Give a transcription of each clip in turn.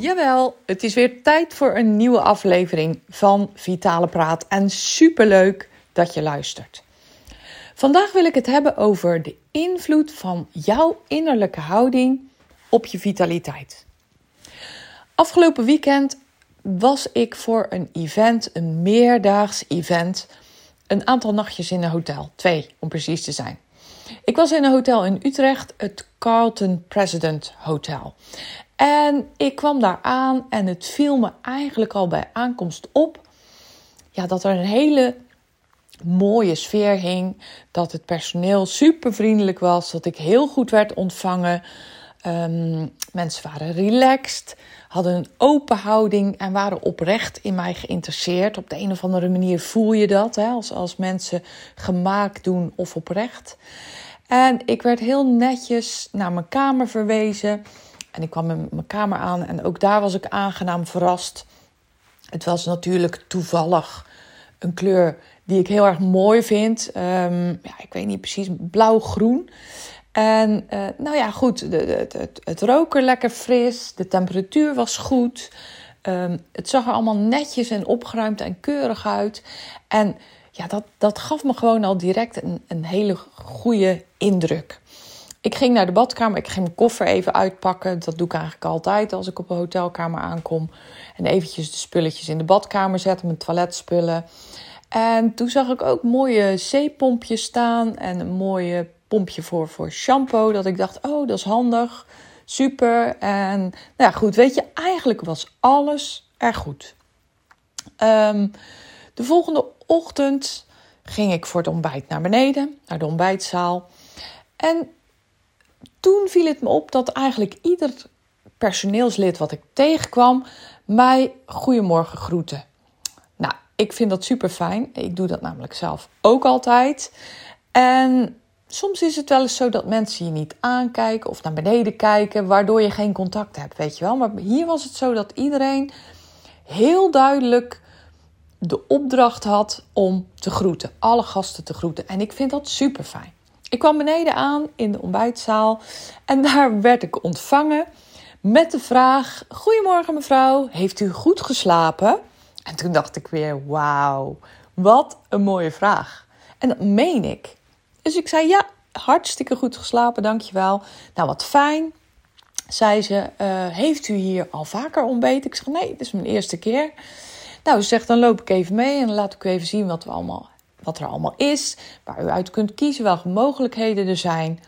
Jawel, het is weer tijd voor een nieuwe aflevering van Vitale Praat. En superleuk dat je luistert. Vandaag wil ik het hebben over de invloed van jouw innerlijke houding op je vitaliteit. Afgelopen weekend was ik voor een event, een meerdaags event, een aantal nachtjes in een hotel. Twee, om precies te zijn. Ik was in een hotel in Utrecht, het Carlton President Hotel. En ik kwam daar aan en het viel me eigenlijk al bij aankomst op ja, dat er een hele mooie sfeer hing. Dat het personeel super vriendelijk was. Dat ik heel goed werd ontvangen. Ehm, mensen waren relaxed, hadden een open houding en waren oprecht in mij geïnteresseerd. Op de een of andere manier voel je dat hè, als, als mensen gemaakt doen of oprecht. En ik werd heel netjes naar mijn kamer verwezen. En ik kwam in mijn kamer aan en ook daar was ik aangenaam verrast. Het was natuurlijk toevallig een kleur die ik heel erg mooi vind. Um, ja, ik weet niet precies, blauw-groen. En uh, nou ja, goed, de, het, het rook er lekker fris, de temperatuur was goed. Um, het zag er allemaal netjes en opgeruimd en keurig uit. En ja, dat, dat gaf me gewoon al direct een, een hele goede indruk. Ik ging naar de badkamer. Ik ging mijn koffer even uitpakken. Dat doe ik eigenlijk altijd als ik op een hotelkamer aankom. En eventjes de spulletjes in de badkamer zetten, mijn toiletspullen. En toen zag ik ook mooie zeepompjes staan en een mooie pompje voor, voor shampoo. Dat ik dacht, oh, dat is handig. Super. En nou ja, goed, weet je, eigenlijk was alles er goed. Um, de volgende ochtend ging ik voor het ontbijt naar beneden, naar de ontbijtzaal. En toen viel het me op dat eigenlijk ieder personeelslid wat ik tegenkwam mij goedemorgen groette. Nou, ik vind dat super fijn. Ik doe dat namelijk zelf ook altijd. En soms is het wel eens zo dat mensen je niet aankijken of naar beneden kijken, waardoor je geen contact hebt, weet je wel. Maar hier was het zo dat iedereen heel duidelijk de opdracht had om te groeten, alle gasten te groeten. En ik vind dat super fijn. Ik kwam beneden aan in de ontbijtzaal en daar werd ik ontvangen met de vraag: Goedemorgen mevrouw, heeft u goed geslapen? En toen dacht ik weer: Wauw, wat een mooie vraag. En dat meen ik. Dus ik zei: Ja, hartstikke goed geslapen, dankjewel. Nou, wat fijn. Zei ze: uh, Heeft u hier al vaker ontbeten? Ik zeg: Nee, dit is mijn eerste keer. Nou, ze zegt: Dan loop ik even mee en laat ik u even zien wat we allemaal wat er allemaal is, waar u uit kunt kiezen, welke mogelijkheden er zijn.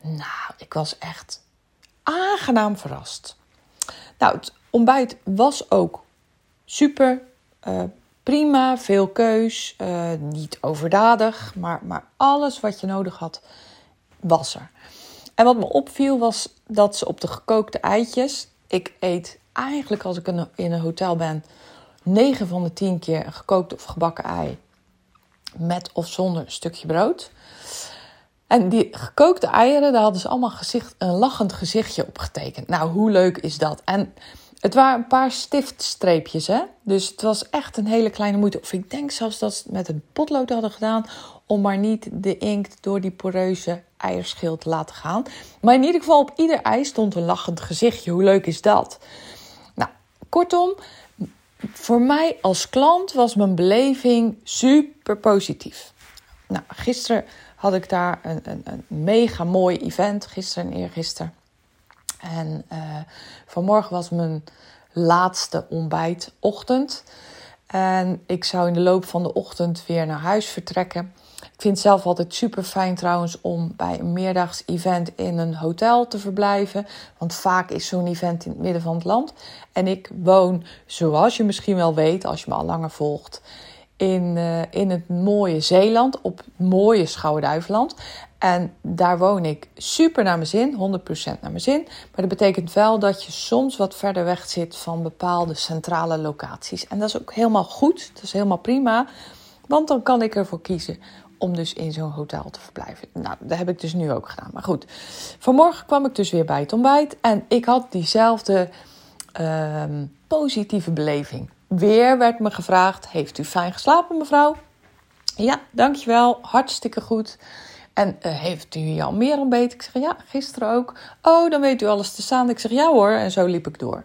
Nou, ik was echt aangenaam verrast. Nou, het ontbijt was ook super. Uh, prima, veel keus, uh, niet overdadig, maar, maar alles wat je nodig had, was er. En wat me opviel was dat ze op de gekookte eitjes. Ik eet eigenlijk als ik in een hotel ben, 9 van de 10 keer een gekookt of gebakken ei met of zonder een stukje brood. En die gekookte eieren, daar hadden ze allemaal gezicht, een lachend gezichtje op getekend. Nou, hoe leuk is dat? En het waren een paar stiftstreepjes, hè? Dus het was echt een hele kleine moeite. Of ik denk zelfs dat ze het met een potlood hadden gedaan... om maar niet de inkt door die poreuze eierschil te laten gaan. Maar in ieder geval op ieder ei stond een lachend gezichtje. Hoe leuk is dat? Nou, kortom, voor mij als klant was mijn beleving super positief. Nou, gisteren had ik daar een, een, een mega mooi event, gisteren en eergisteren. En uh, vanmorgen was mijn laatste ontbijtochtend. En ik zou in de loop van de ochtend weer naar huis vertrekken. Ik vind het zelf altijd super fijn trouwens om bij een meerdaags event in een hotel te verblijven. Want vaak is zo'n event in het midden van het land. En ik woon, zoals je misschien wel weet, als je me al langer volgt, in, uh, in het mooie Zeeland, op mooie Schouwen-Duiveland. En daar woon ik super naar mijn zin, 100% naar mijn zin. Maar dat betekent wel dat je soms wat verder weg zit van bepaalde centrale locaties. En dat is ook helemaal goed, dat is helemaal prima. Want dan kan ik ervoor kiezen om dus in zo'n hotel te verblijven. Nou, dat heb ik dus nu ook gedaan. Maar goed, vanmorgen kwam ik dus weer bij het ontbijt. En ik had diezelfde ehm, positieve beleving. Weer werd me gevraagd: Heeft u fijn geslapen, mevrouw? Ja, dankjewel. Hartstikke goed. En uh, heeft u al meer ontbeten? Ik zeg ja, gisteren ook. Oh, dan weet u alles te staan. Ik zeg ja hoor. En zo liep ik door.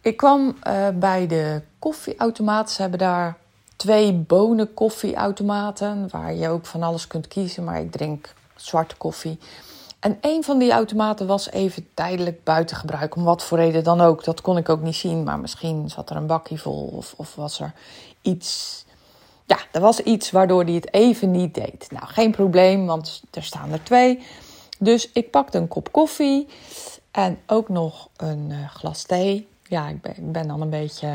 Ik kwam uh, bij de koffieautomaat. Ze hebben daar twee bonen koffieautomaten. Waar je ook van alles kunt kiezen. Maar ik drink zwarte koffie. En een van die automaten was even tijdelijk buiten gebruik. Om wat voor reden dan ook. Dat kon ik ook niet zien. Maar misschien zat er een bakje vol. Of, of was er iets ja, er was iets waardoor hij het even niet deed. Nou, geen probleem, want er staan er twee. Dus ik pakte een kop koffie en ook nog een uh, glas thee. Ja, ik ben, ben dan een beetje.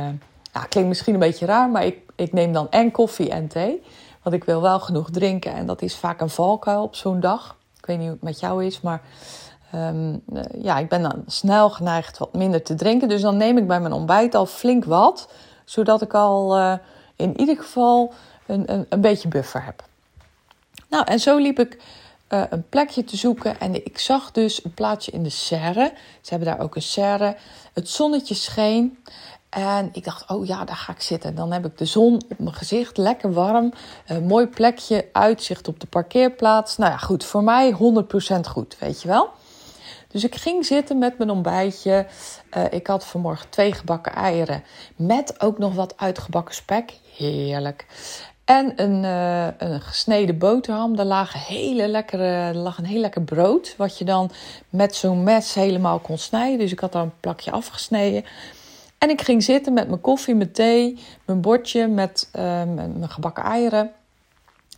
Nou, klinkt misschien een beetje raar, maar ik, ik neem dan en koffie en thee. Want ik wil wel genoeg drinken en dat is vaak een valkuil op zo'n dag. Ik weet niet hoe het met jou is, maar um, ja, ik ben dan snel geneigd wat minder te drinken. Dus dan neem ik bij mijn ontbijt al flink wat, zodat ik al. Uh, in ieder geval een, een, een beetje buffer heb. Nou, en zo liep ik uh, een plekje te zoeken en ik zag dus een plaatsje in de serre. Ze hebben daar ook een serre. Het zonnetje scheen en ik dacht, oh ja, daar ga ik zitten. Dan heb ik de zon op mijn gezicht, lekker warm. Een mooi plekje, uitzicht op de parkeerplaats. Nou ja, goed, voor mij 100% goed, weet je wel. Dus ik ging zitten met mijn ontbijtje. Uh, ik had vanmorgen twee gebakken eieren met ook nog wat uitgebakken spek. Heerlijk. En een, uh, een gesneden boterham. Daar lag, hele lekkere, lag een heel lekker brood. Wat je dan met zo'n mes helemaal kon snijden. Dus ik had daar een plakje afgesneden. En ik ging zitten met mijn koffie, mijn thee, mijn bordje met uh, mijn gebakken eieren.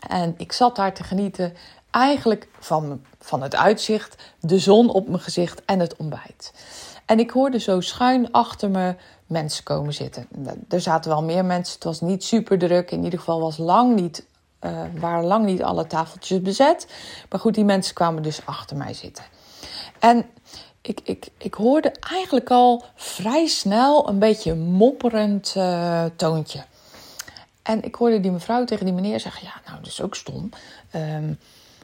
En ik zat daar te genieten eigenlijk van, van het uitzicht, de zon op mijn gezicht en het ontbijt. En ik hoorde zo schuin achter me mensen komen zitten. Er zaten wel meer mensen, het was niet super druk. In ieder geval was lang niet, uh, waren lang niet alle tafeltjes bezet. Maar goed, die mensen kwamen dus achter mij zitten. En ik, ik, ik hoorde eigenlijk al vrij snel een beetje mopperend uh, toontje. En ik hoorde die mevrouw tegen die meneer zeggen: Ja, nou, dat is ook stom. Um,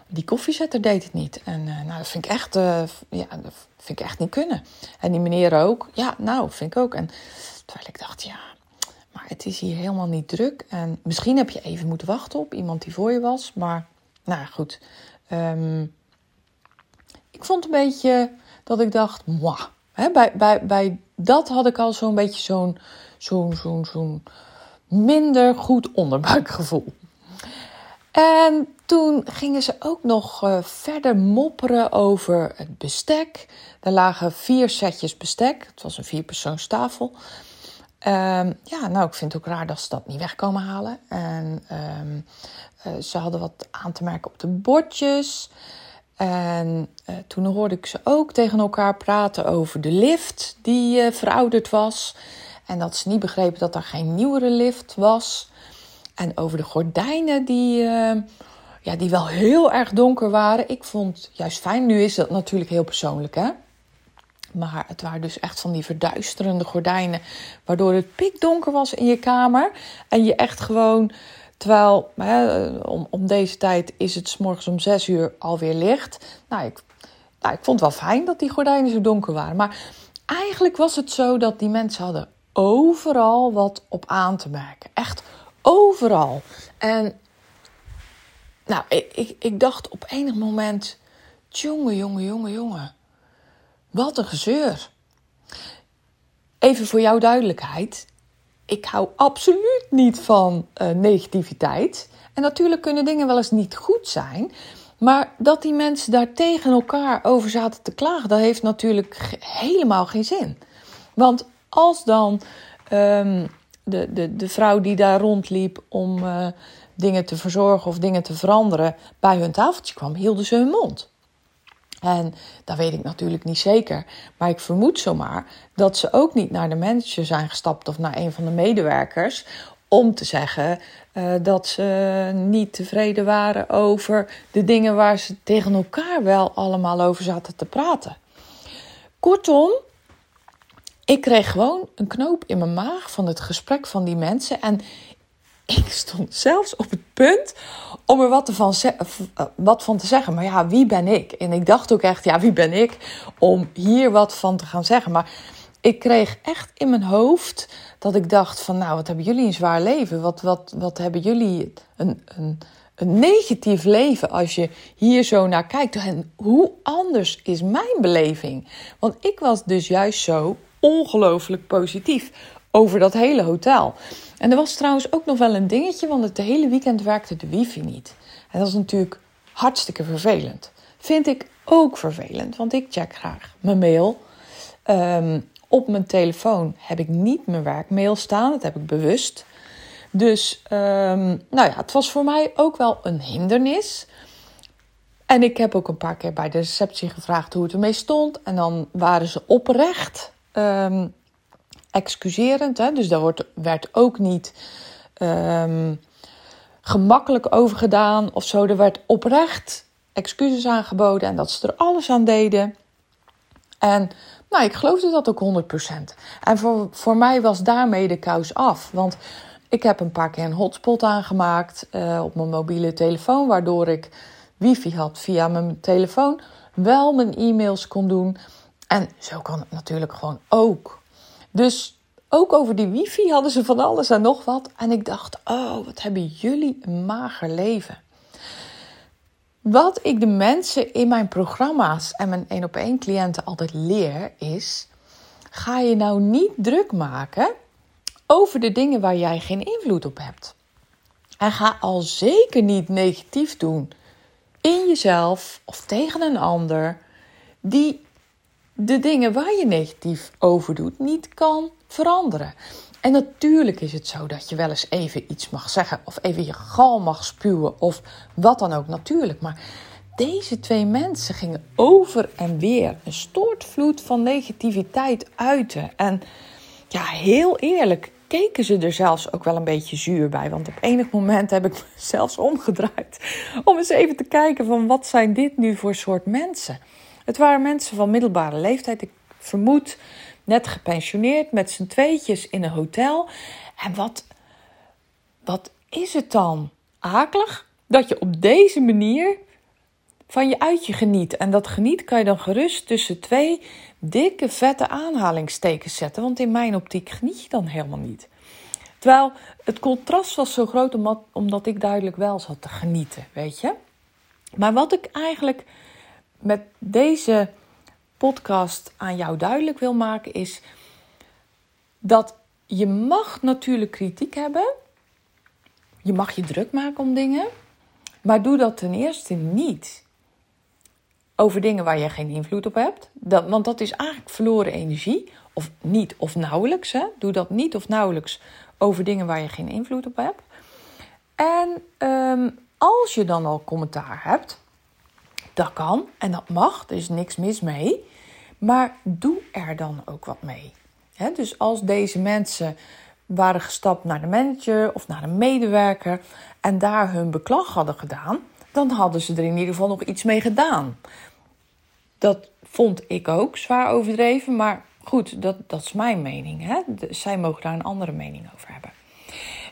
die koffiezetter deed het niet. En uh, nou, dat vind ik echt, uh, ja, dat vind ik echt niet kunnen. En die meneer ook. Ja, nou, vind ik ook. En terwijl ik dacht, ja, maar het is hier helemaal niet druk. En misschien heb je even moeten wachten op iemand die voor je was. Maar, nou goed. Um, ik vond een beetje dat ik dacht. Hè, bij, bij, bij dat had ik al zo'n beetje zo'n zo'n zo'n zo'n minder goed onderbuikgevoel. En toen gingen ze ook nog uh, verder mopperen over het bestek. Er lagen vier setjes bestek. Het was een vierpersoonstafel. Um, ja, nou, ik vind het ook raar dat ze dat niet weg komen halen. En um, uh, ze hadden wat aan te merken op de bordjes. En uh, toen hoorde ik ze ook tegen elkaar praten over de lift die verouderd was. En dat ze niet begrepen dat er geen nieuwere lift was. En over de gordijnen die, uh, ja, die wel heel erg donker waren. Ik vond juist fijn. Nu is dat natuurlijk heel persoonlijk, hè. Maar het waren dus echt van die verduisterende gordijnen. Waardoor het pikdonker was in je kamer. En je echt gewoon. Terwijl hè, om, om deze tijd is het s morgens om zes uur alweer licht. Nou ik, nou, ik vond het wel fijn dat die gordijnen zo donker waren. Maar eigenlijk was het zo dat die mensen hadden overal wat op aan te merken. Echt overal. En nou, ik, ik, ik dacht op enig moment: jongen, jongen, jongen, jongen. Wat een gezeur. Even voor jouw duidelijkheid. Ik hou absoluut niet van uh, negativiteit. En natuurlijk kunnen dingen wel eens niet goed zijn. Maar dat die mensen daar tegen elkaar over zaten te klagen, dat heeft natuurlijk helemaal geen zin. Want als dan um, de, de, de vrouw die daar rondliep om uh, dingen te verzorgen of dingen te veranderen, bij hun tafeltje kwam, hielden ze hun mond. En dat weet ik natuurlijk niet zeker. Maar ik vermoed zomaar dat ze ook niet naar de manager zijn gestapt of naar een van de medewerkers om te zeggen uh, dat ze niet tevreden waren over de dingen waar ze tegen elkaar wel allemaal over zaten te praten. Kortom, ik kreeg gewoon een knoop in mijn maag van het gesprek van die mensen. En ik stond zelfs op het punt om er wat, van, eh, wat van te zeggen. Maar ja, wie ben ik? En ik dacht ook echt, ja, wie ben ik om hier wat van te gaan zeggen? Maar ik kreeg echt in mijn hoofd dat ik dacht van, nou, wat hebben jullie een zwaar leven? Wat, wat, wat hebben jullie een, een, een negatief leven als je hier zo naar kijkt? En hoe anders is mijn beleving? Want ik was dus juist zo ongelooflijk positief over dat hele hotel. En er was trouwens ook nog wel een dingetje, want het hele weekend werkte de wifi niet. En dat is natuurlijk hartstikke vervelend. Vind ik ook vervelend, want ik check graag mijn mail. Ehm, op mijn telefoon heb ik niet mijn werkmail staan, dat heb ik bewust. Dus um, nou ja, het was voor mij ook wel een hindernis. En ik heb ook een paar keer bij de receptie gevraagd hoe het ermee stond. En dan waren ze oprecht um, excuserend. Hè? Dus daar wordt, werd ook niet um, gemakkelijk over gedaan of zo. Er werd oprecht excuses aangeboden en dat ze er alles aan deden. En nou, ik geloofde dat ook 100%. En voor, voor mij was daarmee de kous af. Want ik heb een paar keer een hotspot aangemaakt uh, op mijn mobiele telefoon, waardoor ik wifi had via mijn telefoon, wel mijn e-mails kon doen. En zo kan het natuurlijk gewoon ook. Dus ook over die wifi hadden ze van alles en nog wat. En ik dacht, oh, wat hebben jullie een mager leven. Wat ik de mensen in mijn programma's en mijn één op één cliënten altijd leer is: ga je nou niet druk maken over de dingen waar jij geen invloed op hebt. En ga al zeker niet negatief doen in jezelf of tegen een ander die de dingen waar je negatief over doet niet kan veranderen. En natuurlijk is het zo dat je wel eens even iets mag zeggen of even je gal mag spuwen of wat dan ook natuurlijk. Maar deze twee mensen gingen over en weer een stortvloed van negativiteit uiten. En ja, heel eerlijk, keken ze er zelfs ook wel een beetje zuur bij. Want op enig moment heb ik me zelfs omgedraaid om eens even te kijken van wat zijn dit nu voor soort mensen. Het waren mensen van middelbare leeftijd. Ik vermoed net gepensioneerd met z'n tweetjes in een hotel. En wat, wat is het dan akelig dat je op deze manier van je uitje geniet. En dat geniet kan je dan gerust tussen twee dikke, vette aanhalingstekens zetten. Want in mijn optiek geniet je dan helemaal niet. Terwijl het contrast was zo groot omdat, ik duidelijk wel zat te genieten, weet je. Maar wat ik eigenlijk met deze podcast aan jou duidelijk wil maken is dat je mag natuurlijk kritiek hebben. Je mag je druk maken om dingen. Maar doe dat ten eerste niet over dingen waar je geen invloed op hebt. Dat, want dat is eigenlijk verloren energie. Of niet of nauwelijks. Hè? Doe dat niet of nauwelijks over dingen waar je geen invloed op hebt. En um, als je dan al commentaar hebt, dat kan en dat mag, er is niks mis mee. Maar doe er dan ook wat mee. Dus als deze mensen waren gestapt naar de manager of naar een medewerker en daar hun beklag hadden gedaan, dan hadden ze er in ieder geval nog iets mee gedaan. Dat vond ik ook zwaar overdreven, maar goed, dat, dat is mijn mening. Hè? zij mogen daar een andere mening over hebben.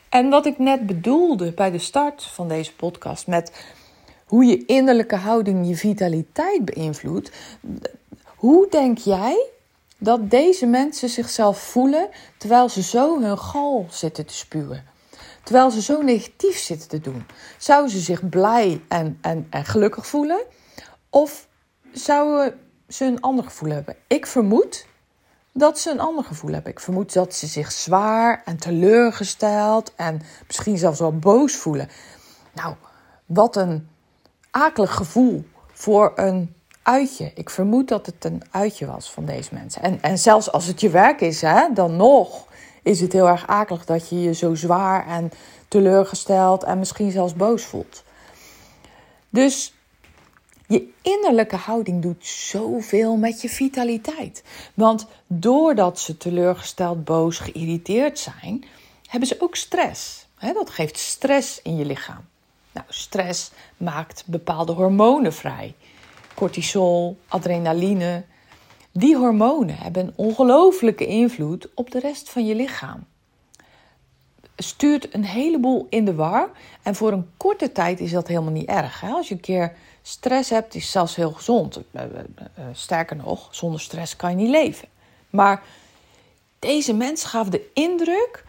En wat ik net bedoelde bij de start van deze podcast met hoe je innerlijke houding je vitaliteit beïnvloedt. Hoe denk jij dat deze mensen zichzelf voelen terwijl ze zo hun gal zitten te spuwen? Terwijl ze zo negatief zitten te doen? Zouden ze zich blij en, en, en gelukkig voelen? Of zouden ze een ander gevoel hebben? Ik vermoed dat ze een ander gevoel hebben. Ik vermoed dat ze zich zwaar en teleurgesteld en misschien zelfs wel boos voelen. Nou, wat een akelig gevoel voor een uitje. Ik vermoed dat het een uitje was van deze mensen. En, en zelfs als het je werk is, hè, dan nog is het heel erg akelig dat je je zo zwaar en teleurgesteld en misschien zelfs boos voelt. Dus je innerlijke houding doet zoveel met je vitaliteit. Want doordat ze teleurgesteld, boos, geïrriteerd zijn, hebben ze ook stress. dat geeft stress in je lichaam. Nou, stress maakt bepaalde hormonen vrij. Cortisol, adrenaline. Die hormonen hebben een ongelofelijke invloed op de rest van je lichaam. Stuurt een heleboel in de war. En voor een korte tijd is dat helemaal niet erg. Als je een keer stress hebt, is zelfs heel gezond. Eh, eh, eh, sterker nog, zonder stress kan je niet leven. Maar deze mensen gaven de indruk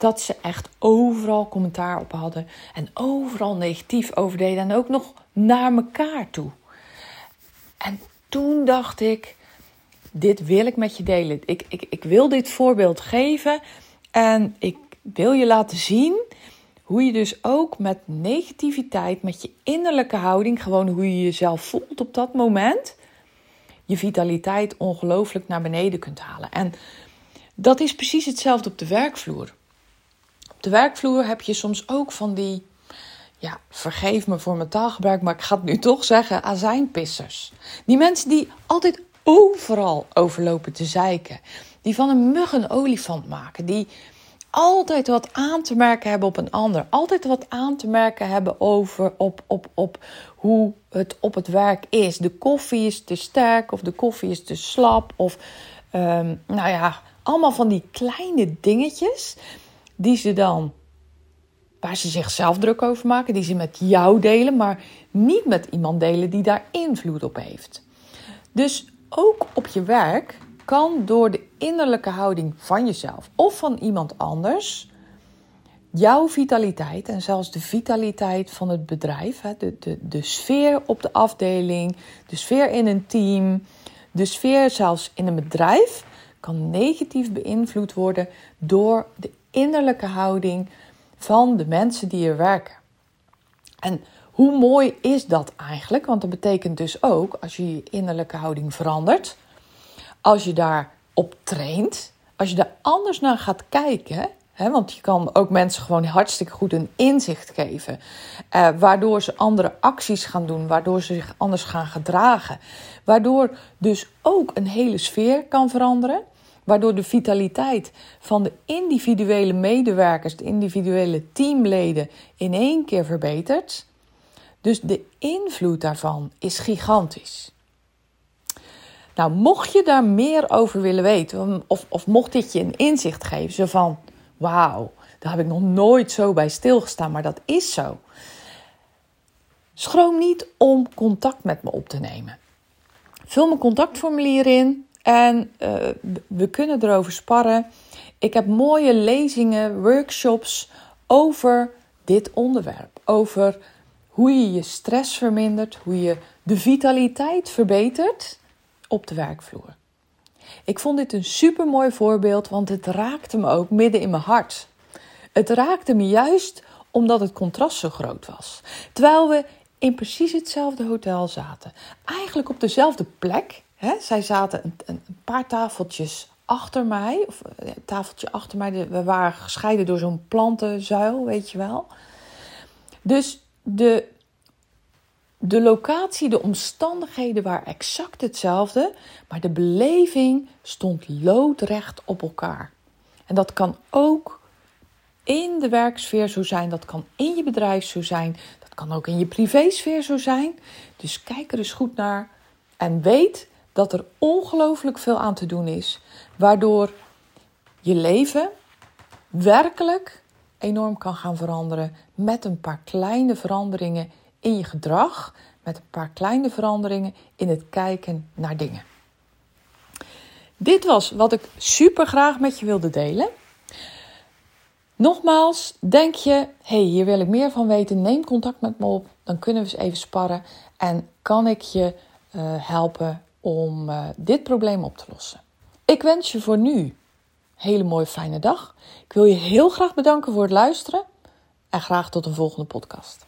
dat ze echt overal commentaar op hadden en overal negatief over deden en ook nog naar elkaar toe. En toen dacht ik, dit wil ik met je delen. Ik, ik, ik wil dit voorbeeld geven en ik wil je laten zien hoe je dus ook met negativiteit, met je innerlijke houding, gewoon hoe je jezelf voelt op dat moment, je vitaliteit ongelooflijk naar beneden kunt halen. En dat is precies hetzelfde op de werkvloer. De werkvloer heb je soms ook van die, ja, vergeef me voor mijn taalgebruik, maar ik ga het nu toch zeggen, azijnpissers. Die mensen die altijd overal overlopen te zeiken. Die van een mug een olifant maken. Die altijd wat aan te merken hebben op een ander. Altijd wat aan te merken hebben over op, op, op hoe het op het werk is. De koffie is te sterk of de koffie is te slap. Of ehm, nou ja, allemaal van die kleine dingetjes die ze dan, waar ze zichzelf druk over maken, die ze met jou delen, maar niet met iemand delen die daar invloed op heeft. Dus ook op je werk kan door de innerlijke houding van jezelf of van iemand anders jouw vitaliteit en zelfs de vitaliteit van het bedrijf, de, de, de sfeer op de afdeling, de sfeer in een team, de sfeer zelfs in een bedrijf, kan negatief beïnvloed worden door de innerlijke houding van de mensen die er werken. En hoe mooi is dat eigenlijk? Want dat betekent dus ook, als je je innerlijke houding verandert, als je daarop traint, als je daar anders naar gaat kijken, hè, want je kan ook mensen gewoon hartstikke goed een inzicht geven, eh, waardoor ze andere acties gaan doen, waardoor ze zich anders gaan gedragen, waardoor dus ook een hele sfeer kan veranderen waardoor de vitaliteit van de individuele medewerkers, de individuele teamleden in één keer verbetert. Dus de invloed daarvan is gigantisch. Nou, mocht je daar meer over willen weten, of, of mocht dit je een inzicht geven, zo van, wauw, daar heb ik nog nooit zo bij stilgestaan, maar dat is zo. Schroom niet om contact met me op te nemen. Vul mijn contactformulier in. En uh, we kunnen erover sparren. Ik heb mooie lezingen, workshops over dit onderwerp. Over hoe je je stress vermindert, hoe je de vitaliteit verbetert op de werkvloer. Ik vond dit een super mooi voorbeeld, want het raakte me ook midden in mijn hart. Het raakte me juist omdat het contrast zo groot was. Terwijl we in precies hetzelfde hotel zaten, eigenlijk op dezelfde plek, Hè? Zij zaten een, een, paar tafeltjes achter mij, of een eh, tafeltje achter mij. We waren gescheiden door zo'n plantenzuil, weet je wel. Dus de, de locatie, de omstandigheden waren exact hetzelfde, maar de beleving stond loodrecht op elkaar. En dat kan ook in de werksfeer zo zijn, dat kan in je bedrijf zo zijn, kan ook in je privésfeer zo zijn. Dus kijk er eens goed naar en weet dat er ongelooflijk veel aan te doen is, waardoor je leven werkelijk enorm kan gaan veranderen met een paar kleine veranderingen in je gedrag, met een paar kleine veranderingen in het kijken naar dingen. Dit was wat ik super graag met je wilde delen. Nogmaals, denk je, hey, hier wil ik meer van weten, neem contact met me op, dan kunnen we eens even sparren en kan ik je uh, helpen om uh, dit probleem op te lossen. Ik wens je voor nu een hele mooie fijne dag. Ik wil je heel graag bedanken voor het luisteren en graag tot een volgende podcast.